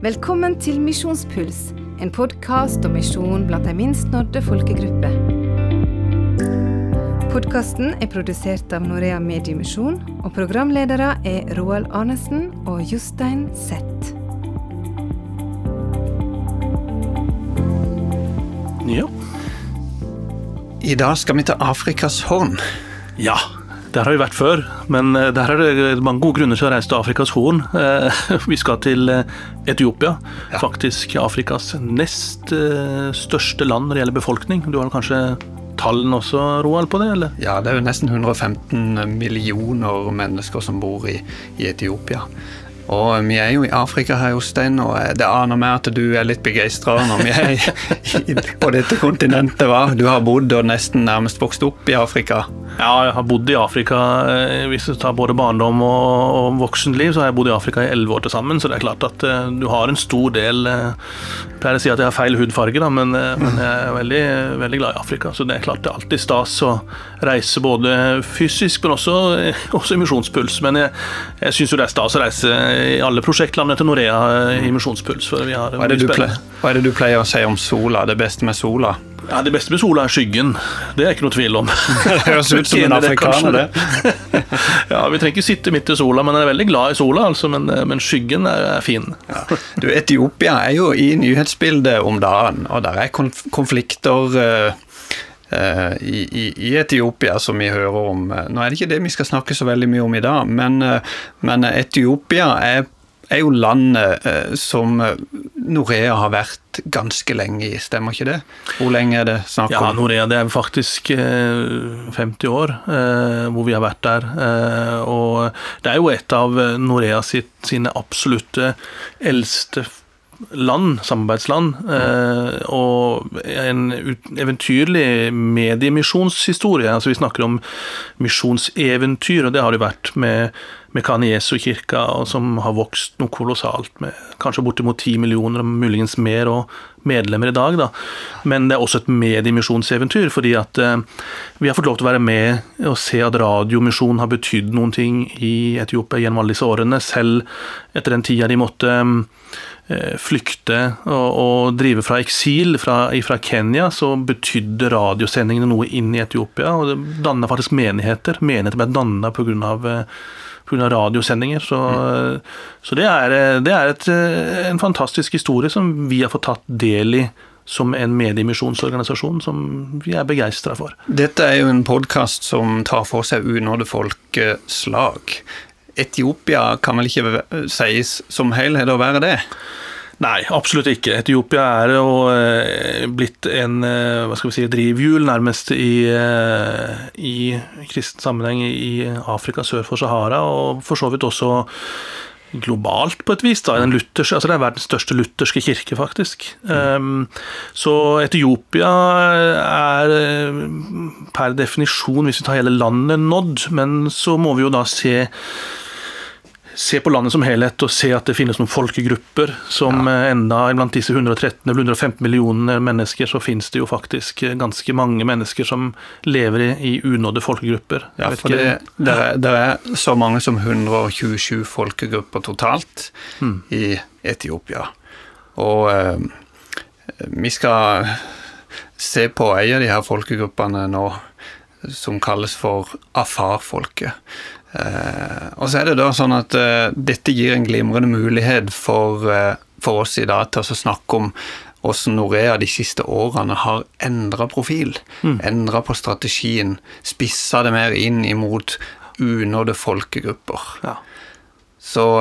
Velkommen til Misjonspuls, en podkast om misjon blant de minst nådde folkegrupper. Podkasten er produsert av Norea Mediemisjon, og programledere er Roald Arnesen og Jostein Zett. Ja. I dag skal vi til Afrikas Horn. ja. Der har vi vært før, men eh, der er det mange gode grunner til å reise til Afrikas Horn. Eh, Vi skal til eh, Etiopia, Ja. faktisk Afrikas nest største land når det gjelder befolkning. Du har kanskje tallene også, Roald, på det? eller? Ja, det er jo nesten 115 millioner mennesker som bor i, i Etiopia. Og vi er jo i Afrika her, Jostein, og det aner meg at du er litt begeistra når vi er i, i, på dette kontinentet. hva? Du har bodd og nesten nærmest vokst opp i Afrika. Ja, jeg har bodd i Afrika eh, hvis du tar både barndom og, og voksenliv, så har jeg bodd i Afrika i elleve år til sammen, så det er klart at eh, du har en stor del eh, Jeg pleier å si at jeg har feil hudfarge, da, men, eh, men jeg er veldig, veldig glad i Afrika. Så det er klart det er alltid stas å reise både fysisk, men også, eh, også i misjonspuls. Men jeg, jeg syns jo det er stas å reise i alle prosjektlandene til Norea eh, i misjonspuls. For vi har Hva er, det du pleier, hva er det du pleier å si om sola? Det beste med sola? Ja, Det beste med sola er skyggen. Det er ikke noe tvil om. Det høres ut som en afrikaner, det. ja, Vi trenger ikke sitte midt i sola, men jeg er veldig glad i sola. altså, Men, men skyggen er, er fin. Du, Etiopia er jo i nyhetsbildet om dagen, og der er konf konflikter uh, eh, i, i, i Etiopia som vi hører om. Nå er det ikke det vi skal snakke så veldig mye om i dag, men, uh, men Etiopia er, er jo landet eh, som eh, Norea har vært ganske lenge i, stemmer ikke det? Hvor lenge er det snakk Ja. Norea det er faktisk eh, 50 år eh, hvor vi har vært der. Og det er jo et av Norea sitt, sine absolutte eldste land, samarbeidsland. Eh, og en eventyrlig mediemisjonshistorie. Altså vi snakker om misjonseventyr, og det har det vært med Mekane Jesu-kirka, som har vokst noe kolossalt, med kanskje bortimot 10 millioner, og muligens mer, og medlemmer i dag. Da. Men det er også et mediemisjonseventyr, fordi at eh, vi har fått lov til å være med og se at radiomisjon har betydd noen ting i Etiopia gjennom alle disse årene, selv etter den tida de måtte eh, flykte og, og drive fra eksil fra, fra Kenya, så betydde radiosendingene noe inn i Etiopia. og Det danna faktisk menigheter. Menigheter ble danna pga. Pga. radiosendinger. Så, så det er, det er et, en fantastisk historie som vi har fått tatt del i som en mediemisjonsorganisasjon som vi er begeistra for. Dette er jo en podkast som tar for seg unådde folkeslag. Etiopia kan vel ikke sies som helhet å være det? Nei, absolutt ikke. Etiopia er jo eh, blitt en eh, hva skal vi si, drivhjul nærmest i, eh, i kristen sammenheng i Afrika sør for Sahara, og for så vidt også globalt på et vis. da, den lutherske, altså Det er verdens største lutherske kirke, faktisk. Um, så Etiopia er per definisjon, hvis vi tar hele landet, nådd, men så må vi jo da se se på landet som helhet og se at det finnes noen folkegrupper som ja. enda blant disse 113 eller 115 millioner mennesker, så finnes det jo faktisk eh, ganske mange mennesker som lever i, i unådde folkegrupper. Jeg Ja, for det, det, er, det er så mange som 127 folkegrupper totalt i Etiopia. Og eh, vi skal se på en av de her folkegruppene nå, som kalles for Afar-folket. Eh, og så er det da sånn at eh, dette gir en glimrende mulighet for, eh, for oss i dag til å snakke om hvordan Norea de siste årene har endra profil. Mm. Endra på strategien. Spissa det mer inn imot unådde folkegrupper. Ja. Så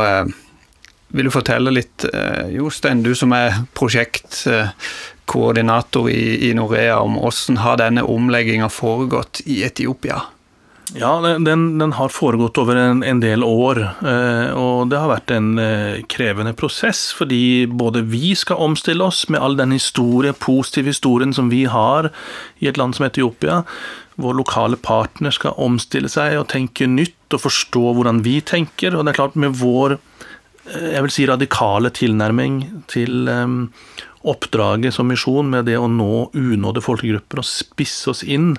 vil du fortelle litt, Jostein, du som er prosjektkoordinator i, i Norea, om hvordan har denne omlegginga foregått i Etiopia? Ja, den, den- har foregått over en, en del år, eh, og det har vært en eh, krevende prosess, fordi både vi skal omstille oss med all den historie, positive historien som vi har i et land som Etiopia. Vår lokale partner skal omstille seg og tenke nytt og forstå hvordan vi tenker. Og det er klart, med vår eh, jeg vil si radikale tilnærming til oppdraget som misjon, med det å nå unådde folkegrupper og spisse oss inn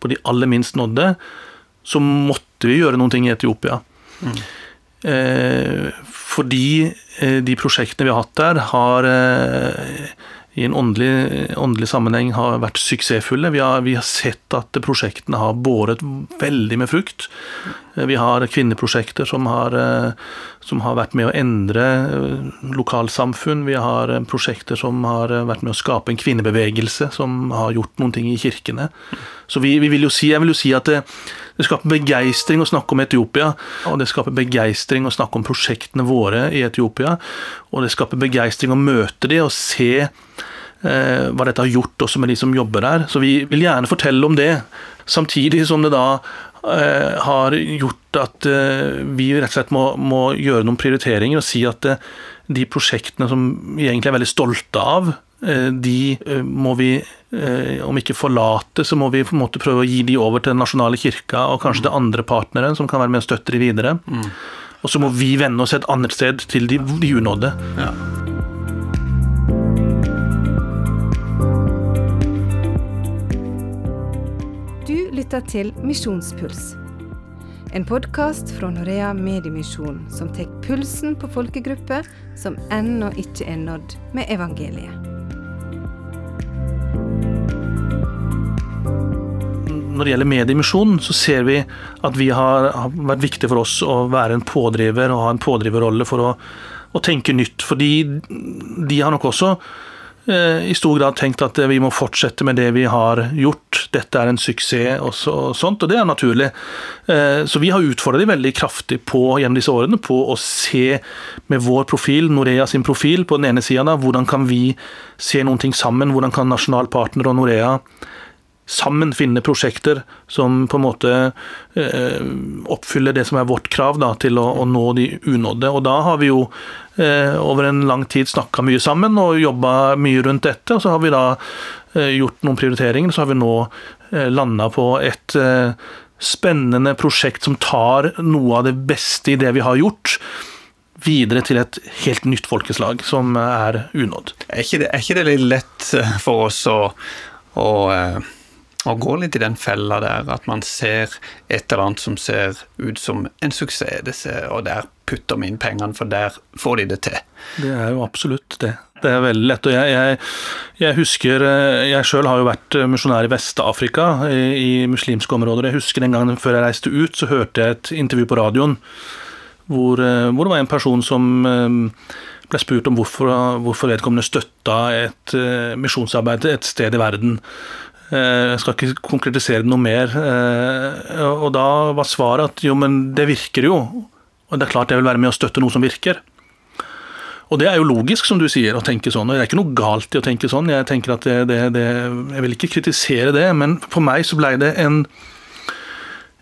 på de aller minst nådde, så måtte vi gjøre noen ting i Etiopia. Eh, fordi de prosjektene vi har hatt der, har i en åndelig, åndelig, sammenheng har vært suksessfulle. Vi har, vi har, sett at prosjektene har båret veldig med frukt. Vi har kvinneprosjekter som har, som har vært med å endre lokalsamfunn. Vi har prosjekter som har vært med å skape en kvinnebevegelse, som har gjort noen ting i kirkene. Så vi, vi vil si, jeg vil jo si at det, det skaper begeistring å snakke om Etiopia, og det skaper begeistring å snakke om prosjektene våre i Etiopia. Og det skaper begeistring å møte de og se Eh, hva dette har gjort også med de som jobber der. Så vi vil gjerne fortelle om det. Samtidig som det da eh, har gjort at eh, vi rett og slett må, må gjøre noen prioriteringer og si at de prosjektene som vi egentlig er veldig stolte av, de må vi, om ikke forlate, så må vi på en måte prøve å gi de over til den nasjonale kirka og kanskje til andre partnere som kan være med og støtte de videre. Mm. Og så må vi vende oss et annet sted til de, de unådde. Ja. lytter til Misjonspuls. En podkast fra Norea Mediemisjon som tar pulsen på folkegrupper som ennå ikke er nådd med evangeliet. Når det gjelder mediemisjon, så ser vi at vi har, har, vært viktig for oss å være en pådriver og ha en pådriverrolle for å, å tenke nytt. Fordi de har nok også Eh, i stor grad tenkt at vi må fortsette med det vi har gjort. Dette er en suksess og, så, og sånt, og det er naturlig. Eh, så vi har utfordra de veldig kraftig på gjennom disse årene på å se med vår profil, Norea sin profil, på den ene sida, hvordan kan vi se noen ting sammen? Hvordan kan nasjonalpartner og Norea sammen finne prosjekter som på en måte eh, oppfyller det som er vårt krav da, til å, å, nå de unådde. Og da har vi jo eh, over en lang tid snakka mye sammen og jobba mye rundt dette. Og så har vi da eh, gjort noen prioriteringer, så har vi nå eh, landa på et eh, spennende prosjekt som tar noe av det beste i det vi har gjort videre til et helt nytt folkeslag, som er unådd. Er ikke det, er ikke det litt lett for oss å, å eh, og gå litt i den fella der at man ser et eller annet som ser ut som en suksess, og der putter vi inn pengene, for der får de det til. Det er jo absolutt det. Det er veldig lett. og Jeg, jeg, jeg husker eh, Jeg sjøl har jo vært misjonær i Vest-Afrika, i, i, muslimske områder. Jeg husker en gang før jeg reiste ut, så hørte jeg et intervju på radioen hvor, eh, hvor det var en person som eh, ble spurt om hvorfor, hvorfor vedkommende støtta et misjonsarbeid et sted i verden. Eh, jeg skal ikke konkretisere noe mer. Eh, og da var svaret at jo, men det virker jo. Og det er klart jeg vil være med å støtte noe som virker. Og det er jo logisk, som du sier, å tenke sånn. Og det er ikke noe galt i å tenke sånn. Jeg tenker at det, det, det, jeg vil ikke kritisere det, men for meg så ble det en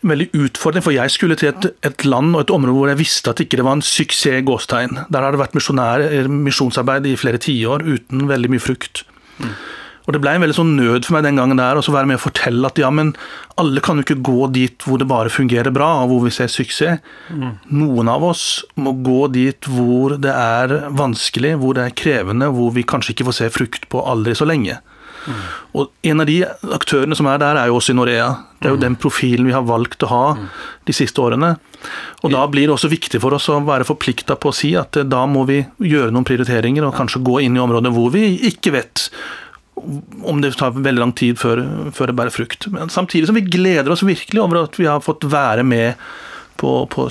veldig utfordring. For jeg skulle til et, et land og et område hvor jeg visste at ikke det var en suksess gåstegn. Der har det vært misjonsarbeid i flere tiår uten veldig mye frukt. Mm. Og det ble en veldig sånn nød for meg den gangen der å være med og fortelle at ja, men alle kan jo ikke gå dit hvor det bare fungerer bra, og hvor vi ser suksess. Mm. Noen av oss må gå dit hvor det er vanskelig, hvor det er krevende, hvor vi kanskje ikke får se frukt på aldri så lenge. Mm. Og En av de aktørene som er der, er jo oss i Norea. Det er jo mm. den profilen vi har valgt å ha mm. de siste årene. Og Da blir det også viktig for oss å være forplikta på å si at eh, da må vi gjøre noen prioriteringer og kanskje gå inn i områder hvor vi ikke vet om det tar veldig lang tid før, før, det bærer frukt. Men samtidig som vi gleder oss virkelig over at vi har fått være med på, på,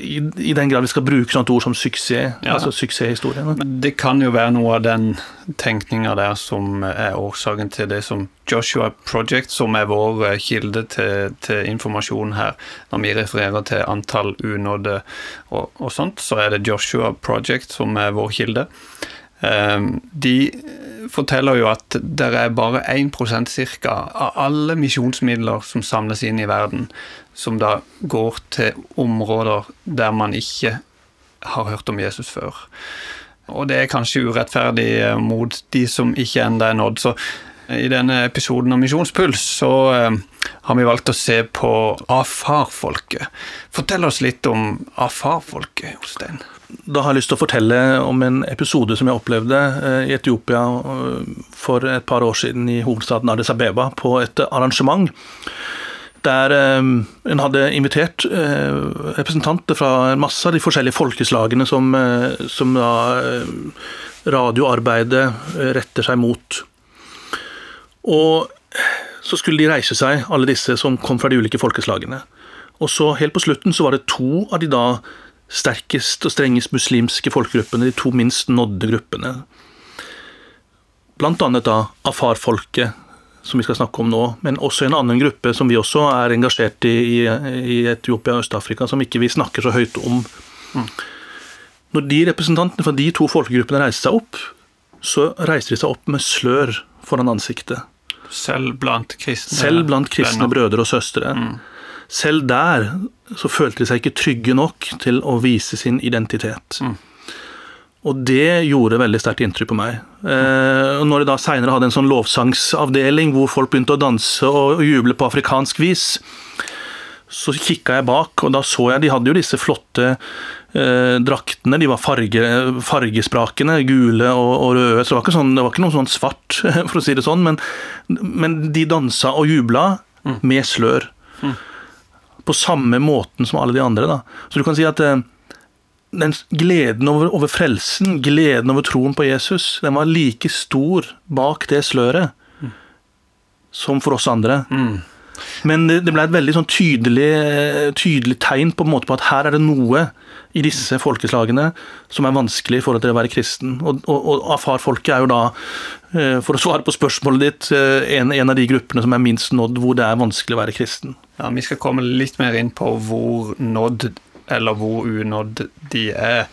i, i, den grad vi skal bruke sånt ord som suksess. Ja. altså suksesshistorien. Det kan jo være noe av den tenkninga der som er årsaken til det som Joshua Project, som er vår eh, kilde til, til informasjon her. Når vi refererer til antall unådde og, og sånt, så er det Joshua Project som er vår kilde. Ehm, de forteller jo at det er bare 1% ca. av alle misjonsmidler som samles inn i verden, som da går til områder der man ikke har hørt om Jesus før. Og det er kanskje urettferdig eh, mot de som ikke ennå er nådd. Så i denne episoden om Misjonspuls så eh, har vi valgt å se på afar-folket. Fortell oss litt om afar-folket, Jostein da har jeg lyst til å fortelle om en episode som jeg opplevde eh, i Etiopia eh, for et par år siden i hovedstaden Addis Abeba, på et arrangement. Der en hadde invitert representanter fra masse av de forskjellige folkeslagene som, som da radioarbeidet retter seg mot. Og så skulle de reise seg, alle disse som kom fra de ulike folkeslagene. Og så helt på slutten så var det to av de da sterkest og strengest muslimske folkegruppene, de to minst nådde gruppene. Blant annet da Afar-folket, som vi skal snakke om nå, men også en annen gruppe som vi også er engasjert i i, Etiopia og Øst-Afrika, som ikke vi snakker så høyt om. Mm. Når de representantene fra de to folkegruppene reiste seg opp, så reiste de seg opp med slør foran ansiktet. Selv blant kristne Selv blant kristne venner. brødre og søstre. Mm. Selv der så følte de seg ikke trygge nok til å vise sin identitet. Mm. Og det gjorde veldig sterkt inntrykk på meg. Eh, når de da seinere hadde en sånn lovsangsavdeling hvor folk begynte å danse og juble på afrikansk vis, så kikka jeg bak, og da så jeg De hadde jo disse flotte eh, draktene. De var farge, fargesprakende, gule og, og, røde. Så det var ikke, sånn, det var ikke noe sånn svart, for å si det sånn. Men, men de dansa og jubla mm. med slør. Mm. På samme måten som alle de andre. Da. Så du kan si at eh, den gleden over, over, frelsen, gleden over troen på Jesus, den var like stor bak det sløret mm. som for oss andre. Mm. Men det, ble et veldig sånn tydelig, tydelig tegn på, på, at her er det noe i disse folkeslagene som er vanskelig i forhold til å være kristen. Og, og, og Afar-folket er jo da, eh, for å svare på spørsmålet ditt, eh, en, en, av de gruppene som er minst nådd hvor det er vanskelig å være kristen. Ja, Vi skal komme litt mer inn på hvor nådd eller hvor unådd de er.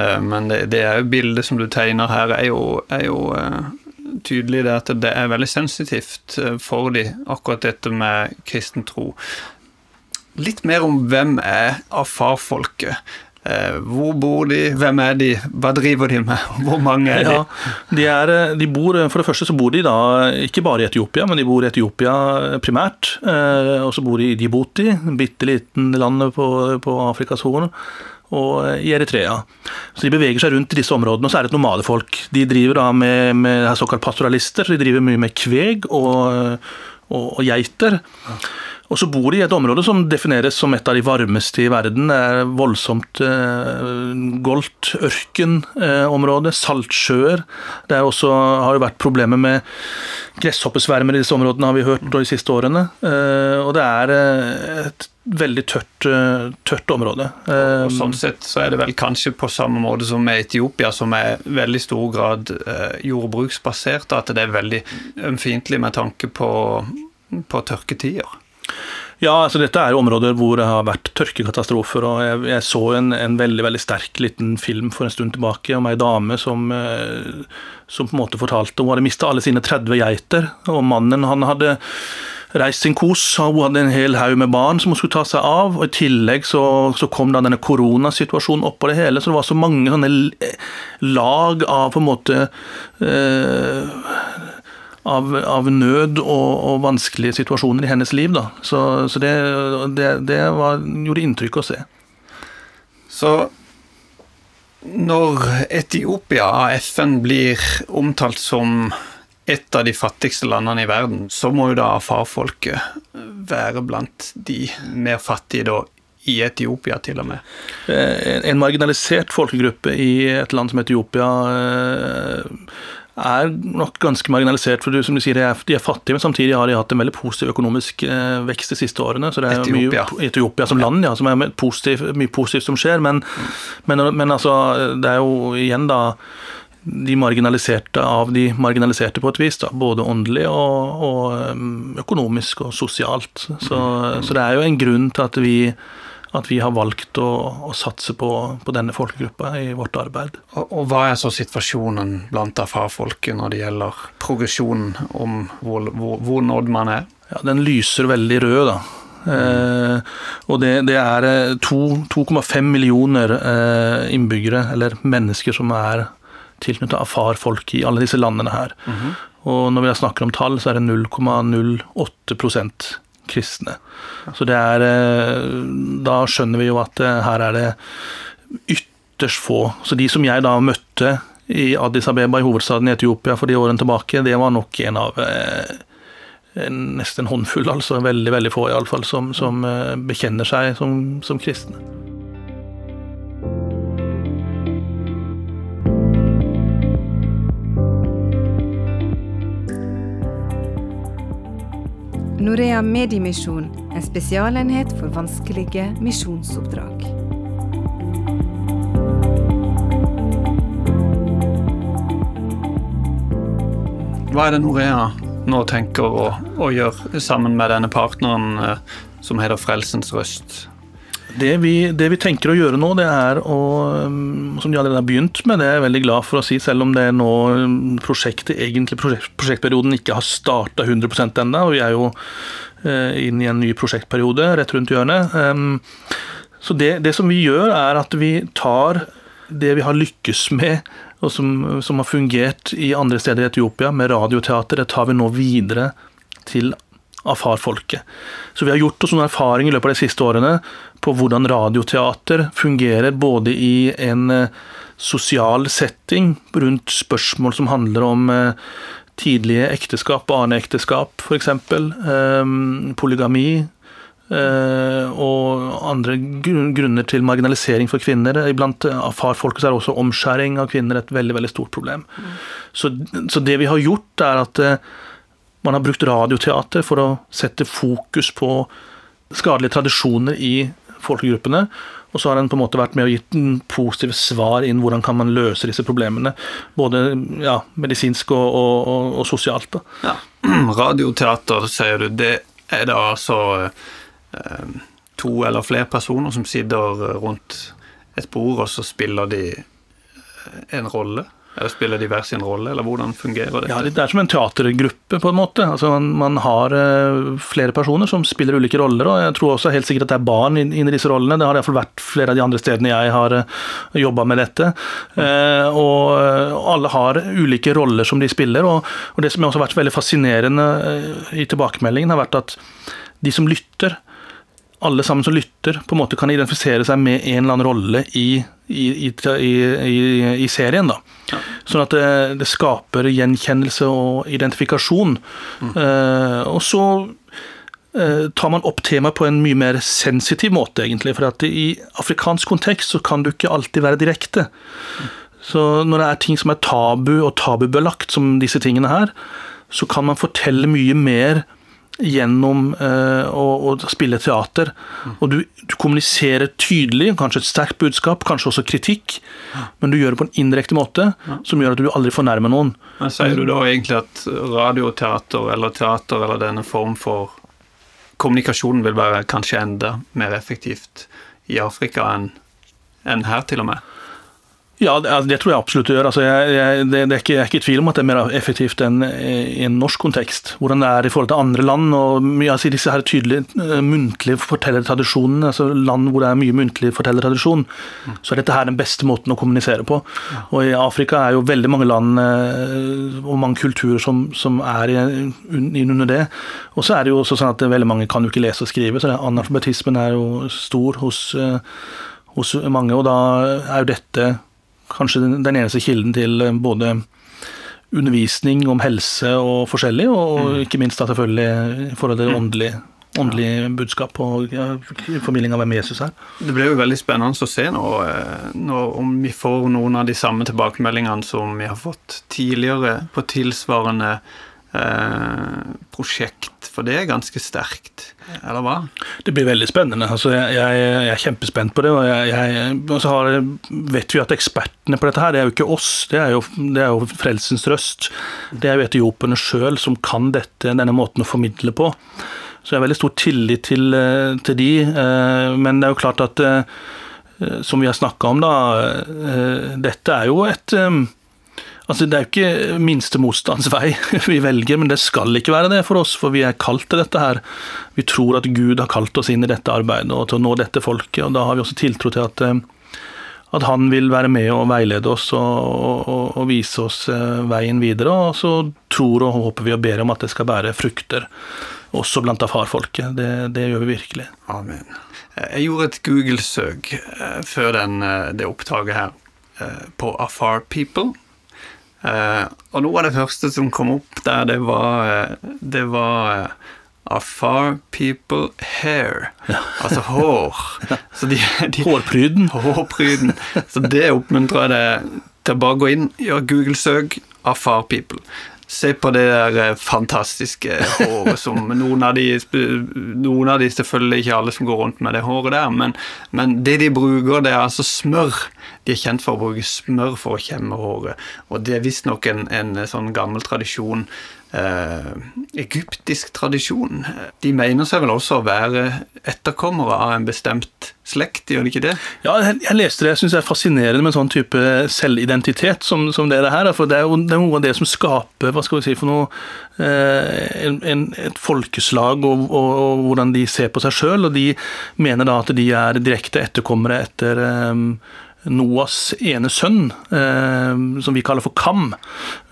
Eh, men det, det er jo bildet som du tegner her, er jo, er jo tydelig det at det er veldig sensitivt eh, for de, akkurat dette med kristen tro. Litt mer om hvem er afar-folket. Eh, hvor bor de, hvem er de, hva driver de med, hvor mange er de? Ja, de, er, eh, de bor, for det første så bor de da ikke bare i Etiopia, men de bor i Etiopia primært. Og så bor de i Djibouti, bitte liten land på, på Afrikas Horn og i Eritrea. Så De beveger seg rundt i disse områdene, og så er det et nomadefolk. De driver da med, med såkalt pastoralister, så de driver mye med kveg og, og, og geiter. Og så bor de i et område som defineres som et av de varmeste i verden. Det er voldsomt eh, goldt ørkenområde, eh, saltsjøer. Det er også, har jo vært problemer med gresshoppesvermer i disse områdene, har vi hørt de siste årene. Eh, og det er eh, et veldig tørt, eh, tørt område. Og eh, sånn sett så er det vel kanskje på samme måte som med Etiopia, som er veldig stor grad jordbruksbasert, at det er veldig ømfintlig med tanke på, på tørketider. Ja, altså dette er jo områder hvor det har vært tørkekatastrofer. og Jeg, jeg så en, en, veldig veldig sterk liten film for en stund tilbake om ei dame som, eh, som på en måte fortalte Hun hadde mista alle sine 30 geiter, og mannen han hadde reist sin kos. Hun hadde en hel haug med barn som hun skulle ta seg av. og I tillegg så, så kom da denne koronasituasjonen oppå det hele. Så det var så mange sånne lag av på en måte eh, av, av nød og, og, vanskelige situasjoner i hennes liv. Da. Så, så det, det, det var, gjorde inntrykk å se. Så når Etiopia av FN blir omtalt som et av de fattigste landene i verden, så må jo da farfolket være blant de mer fattige da, i Etiopia, til og med. Eh, en marginalisert folkegruppe i et land som Etiopia eh, er nok ganske marginalisert. for du, som du sier, De er, de er fattige, men samtidig har de hatt en veldig positiv økonomisk eh, vekst de siste årene. så det er Etiopia. Mye, Etiopia som land, ja, som er positiv, mye positivt som skjer. Men, mm. men, men altså, det er jo igjen da de marginaliserte av de marginaliserte på et vis. Da, både åndelig og, og økonomisk og sosialt. Så, mm. så, det er jo en grunn til at vi at vi har valgt å, å satse på, på, denne folkegruppa i vårt arbeid. Og, og Hva er så situasjonen blant fagfolket når det gjelder progresjonen om hvor, hvor, hvor nådd man er? Ja, Den lyser veldig rød, da. Eh, og det, det er 2,5 eh, millioner uh, innbyggere, eller mennesker, som er tilknyttet afar-folk i alle disse landene her. Mm -hmm. Og når vi snakker om tall, så er det 0,08 kristne. Så det er eh, Da skjønner vi jo at eh, her er det ytterst få. Så de som jeg da møtte i Addis Abeba, i hovedstaden i Etiopia for de årene tilbake, det var nok en av eh, nesten en håndfull, altså veldig veldig få iallfall, som, som bekjenner seg som, som kristne. Norea Mediemisjon, en spesialenhet for vanskelige misjonsoppdrag. Hva er det Norea nå tenker å, å gjøre sammen med denne partneren eh, som heter Frelsens Røst? Det vi, det vi, tenker å gjøre nå, det er å um, Som de allerede har begynt med, det er jeg veldig glad for å si, selv om det nå um, prosjektet, egentlig prosjekt, prosjektperioden ikke har starta 100% ennå. Vi er jo inn inne i en ny prosjektperiode rett rundt hjørnet. Um, så det, det, som vi gjør, er at vi tar det vi har lykkes med, og som, som har fungert i andre steder i Etiopia, med radioteater, det tar vi nå videre til Afar-folket. Så vi har gjort oss noen erfaringer i løpet av de siste årene på hvordan radioteater fungerer både i en eh, sosial setting rundt spørsmål som handler om eh, tidlige ekteskap, barneekteskap f.eks., eh, polygami, og andre grunner til marginalisering for kvinner. Iblant farfolket er også omskjæring av kvinner et veldig veldig stort problem. Mm. Så, så, det vi har gjort, er at man har brukt radioteater for å sette fokus på skadelige tradisjoner i folkegruppene. Og så har en på en måte vært med og gitt en positive svar inn hvordan kan man løse disse problemene. Både ja, medisinsk og, og, og, og sosialt. Ja. Radioteater, sier du. Det er da altså eh, to eller flere personer som sitter rundt et bord, og så spiller de en rolle? Eller spiller de hver sin rolle, eller hvordan fungerer det? Ja, Det er som en teatergruppe, på en måte. Altså, man, man har uh, flere personer som spiller ulike roller, og jeg tror også helt sikkert at det er barn inni inn disse rollene. Det har iallfall vært flere av de andre stedene jeg har uh, eh, jobba med dette. Uh, og alle har ulike roller som de spiller, og, og det som har vært veldig fascinerende i tilbakemeldingen, har vært at de som lytter, alle sammen som lytter, på en måte kan identifisere seg med en eller annen rolle i, i, i, i serien. da. Ja. Sånn at det, det, skaper gjenkjennelse og identifikasjon. Mm. Eh, og så eh, tar man opp temaet på en mye mer sensitiv måte, egentlig. For at i afrikansk kontekst så kan du ikke alltid være direkte. Mm. Så når det er ting som er tabu og tabubelagt, som disse tingene her, så kan man fortelle mye mer gjennom eh, å, å, spille teater. Mm. Og du, du, kommuniserer tydelig, kanskje et sterkt budskap, kanskje også kritikk, men du gjør det på en indirekte måte som gjør at du aldri fornærmer noen. Men Sier du da egentlig at radioteater eller teater eller denne form for kommunikasjon vil være kanskje enda mer effektivt i Afrika enn enn her, til og med? Ja, det, altså, det, tror jeg absolutt det gjør. Altså, jeg, jeg, det, det er ikke, jeg er ikke i tvil om at det er mer effektivt enn i en norsk kontekst. Hvordan det er i forhold til andre land. og mye altså, Disse her tydelige uh, muntlige fortellertradisjonene, altså land hvor det er mye muntlig fortellertradisjon, mm. så er dette her den beste måten å kommunisere på. Ja. Og I Afrika er jo veldig mange land uh, og mange kulturer som, som er inn under det. Og så er det jo også sånn at veldig mange kan jo ikke lese og skrive, så analfabetismen er jo stor hos, uh, hos mange. Og da er jo dette kanskje den eneste kilden til eh, både undervisning om helse og forskjellig, og mm. ikke minst da selvfølgelig i forhold til mm. åndelig, åndelig budskap og ja, formidling av hvem Jesus er. Det blir jo veldig spennende å se nå, eh, nå, om vi får noen av de samme tilbakemeldingene som vi har fått tidligere på tilsvarende eh, prosjekt, for det er ganske sterkt, eller hva? Det blir veldig spennende. Altså, jeg, jeg, er kjempespent på det. Og, så har, vet vi at ekspertene på dette her, det er jo ikke oss, det er jo, det er jo Frelsens Røst. Det er jo etioperne sjøl som kan dette, denne måten å formidle på. Så jeg har veldig stor tillit til, eh, til de, eh, men det er jo klart at eh, som vi har snakka om, da Dette er jo et Altså, Det er jo ikke minste motstands vei vi velger, men det skal ikke være det for oss, for vi er kalt til dette her. Vi tror at Gud har kalt oss inn i dette arbeidet og til å nå dette folket, og da har vi også tiltro til at, eh, at han vil være med og veilede oss og, og, og vise oss eh, veien videre. Og så tror og håper vi og ber om at det skal bære frukter, også blant afarfolket. Det, det gjør vi virkelig. Amen. Jeg gjorde et Google-søk eh, før den, det opptaket her på Afar People. Eh, og noe av det første som kom opp der, det var, eh, det var eh, Afar people hair. Altså hår. Så de, de, Hårpryden. Hårpryden. Så det oppmuntrer jeg deg til å bare gå inn, gjøre Google-søk Afar people. Se på det der eh, fantastiske håret som noen av de Noen av de selvfølgelig ikke alle som går rundt med det håret der, men, men det de bruker, det er altså smør. De er kjent for å bruke smør for å kjemme håret. Og det er visstnok en, en sånn gammel tradisjon eh, egyptisk tradisjon. De mener seg vel også å være etterkommere av en bestemt slekt, gjør de ikke det? Ja, jeg leste det. Jeg syns det er fascinerende med en sånn type selvidentitet som, som dere her. For det er jo det er noe av det som skaper hva skal vi si for noe eh, en, et folkeslag og, og, og, hvordan de ser på seg sjøl. Og de mener da at de er direkte etterkommere etter eh, Noas ene sønn, eh, som vi kaller for Kam.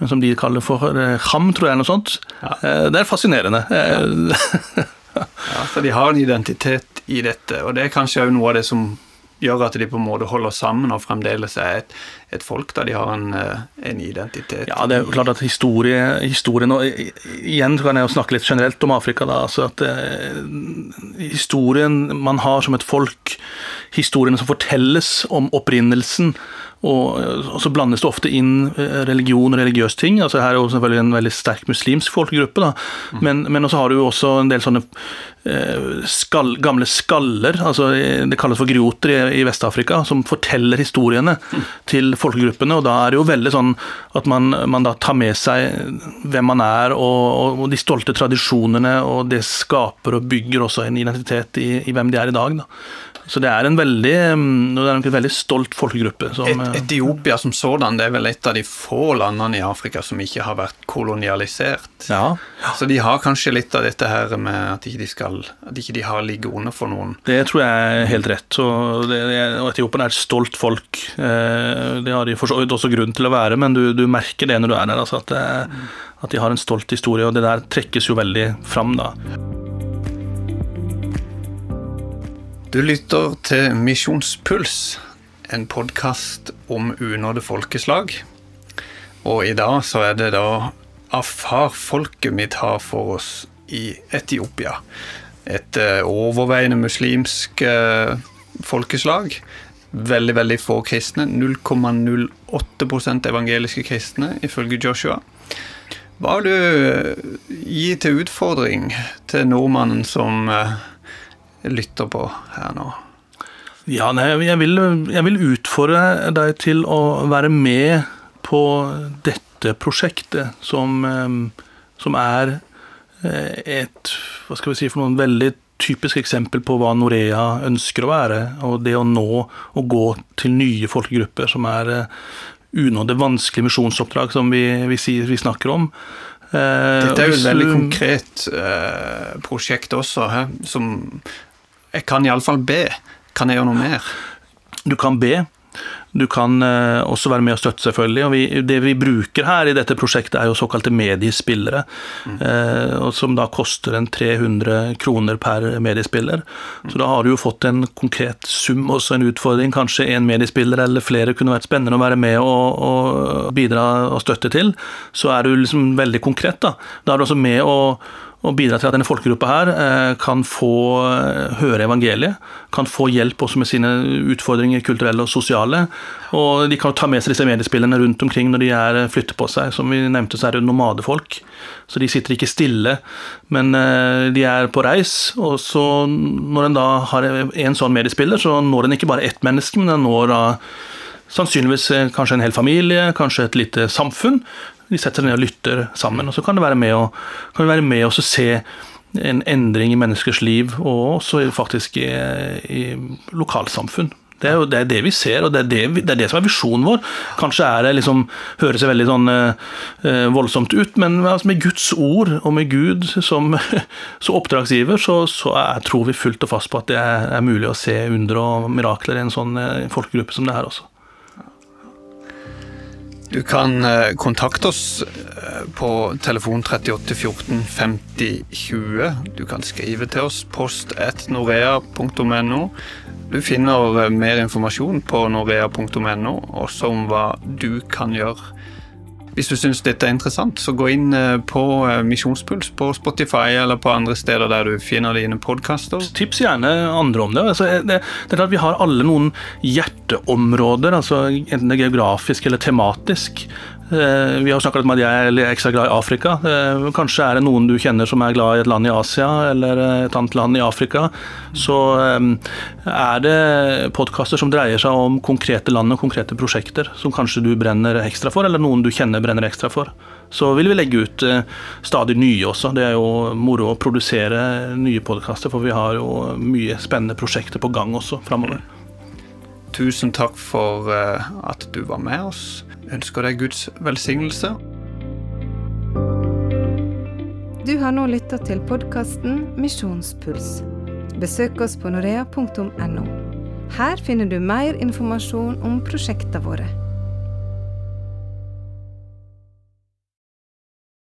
Som de kaller for eh, Ham, tror jeg, eller noe sånt. Ja. Eh, det er fascinerende. Ja. ja, for de har en identitet i dette, og det er kanskje òg noe av det som gjør at de på en måte holder sammen og fremdeles er et, et folk da de har en, en, identitet. Ja, det er jo klart at historie, historien og Igjen kan jeg jo snakke litt generelt om Afrika. da, altså at Historien man har som et folk, historiene som fortelles om opprinnelsen og, og, så blandes det ofte inn eh, religion og religiøse ting. altså Her er jo selvfølgelig en veldig sterk muslimsk folkegruppe, da. Mm. men, men også har du jo også en del sånne eh, skall, gamle skaller, altså det kalles for grioter i, i Vest-Afrika, som forteller historiene mm. til folkegruppene. og Da er det jo veldig sånn at man, man da tar med seg hvem man er, og, og, de stolte tradisjonene, og det skaper og bygger også en identitet i, i hvem de er i dag. da. Så det er en veldig, mm, det er en veldig stolt folkegruppe. Som, Et, eh, Etiopia som sådan det er vel et av de få landene i Afrika som ikke har vært kolonialisert. Ja. Så de har kanskje litt av dette her med at ikke de skal, at ikke de har ligget under for noen. Det tror jeg er helt rett. Og, det, og Etiopia er et stolt folk. Eh, det har de for så vidt også grunn til å være, men du, du merker det når du er der. Altså, at, det, at de har en stolt historie, og det der trekkes jo veldig fram da. Du lytter til Misjonspuls, en podkast om unådde folkeslag. Og i dag så er det da afar-folket mitt har for oss i Etiopia. Et uh, overveiende muslimsk uh, folkeslag. Veldig, veldig få kristne. 0,08% evangeliske kristne, ifølge Joshua. Hva vil du gi til utfordring til nordmannen som lytter på her nå? Ja, nei, jeg vil, jeg vil utfordre deg til å være med på dette prosjektet, som, som er eh, et hva skal vi si for noen veldig typisk eksempel på hva Norea ønsker å være. Og det å nå å gå til nye folkegrupper, som er eh, unådde vanskelige misjonsoppdrag som vi, vi, vi snakker om. Eh, dette er jo et veldig konkret prosjekt også, he, som jeg kan iallfall be. Kan jeg gjøre noe mer? Du kan be. Du kan eh, også være med og støtte, selvfølgelig. og vi, Det vi bruker her i dette prosjektet, er jo såkalte mediespillere. Mm. Eh, som da koster en 300 kroner per mediespiller. Så da har du jo fått en konkret sum, også en utfordring. Kanskje en mediespiller eller flere kunne vært spennende å være med og, og bidra og støtte til. Så er du liksom veldig konkret, da. Da er du også med å og bidra til at denne folkegruppa her eh, kan få eh, høre evangeliet. Kan få hjelp også med sine utfordringer kulturelle og sosiale. Og de kan ta med seg disse mediespillene rundt omkring når de er eh, flytter på seg. Som vi nevnte, så er det nomadefolk. Så de sitter ikke stille, men de er på reis. Og så når en da har en sånn mediespiller, så når en ikke bare ett menneske, men en når da sannsynligvis kanskje en hel familie, kanskje et lite samfunn. De setter seg ned og lytter sammen. og Så kan det være med å, være med å se en endring i menneskers liv, og også faktisk i, i lokalsamfunn. Det er jo det, er det, vi ser, og det er det, det er det, som er visjonen vår. Kanskje er det liksom, høres veldig sånn eh, voldsomt ut, men altså, med Guds ord og med Gud som, som oppdragsgiver, så, så er, tror vi fullt og fast på at det er, er mulig å se under og mirakler i en sånn eh, folkegruppe som det her også. Du kan eh, kontakte oss eh, på telefon 38 14 50 20. Du kan skrive til oss post at norea.no. Du finner eh, mer informasjon på norea.no, også om hva du kan gjøre Hvis du syns dette er interessant, så gå inn eh, på eh, Misjonspuls på Spotify eller på andre steder der du finner dine podkaster. Tips gjerne andre om det. Altså, det, det er klart Vi har alle noen hjerteområder, altså enten det er geografisk eller tematisk. Eh, vi har snakket om at jeg er ekstra glad i Afrika. Eh, kanskje er det noen du kjenner som er glad i et land i Asia eller et annet land i Afrika. Så eh, er det podkaster som dreier seg om konkrete land og konkrete prosjekter som kanskje du brenner ekstra for, eller noen du kjenner brenner ekstra for. Så vil vi legge ut stadig nye også. Det er jo moro å produsere nye podkaster, for vi har jo mye spennende prosjekter på gang også framover. Tusen takk for at du var med oss ønsker deg Guds velsignelse. Du har nå lytta til podkasten Misjonspuls. Besøk oss på norea.no. Her finner du mer informasjon om prosjektene våre.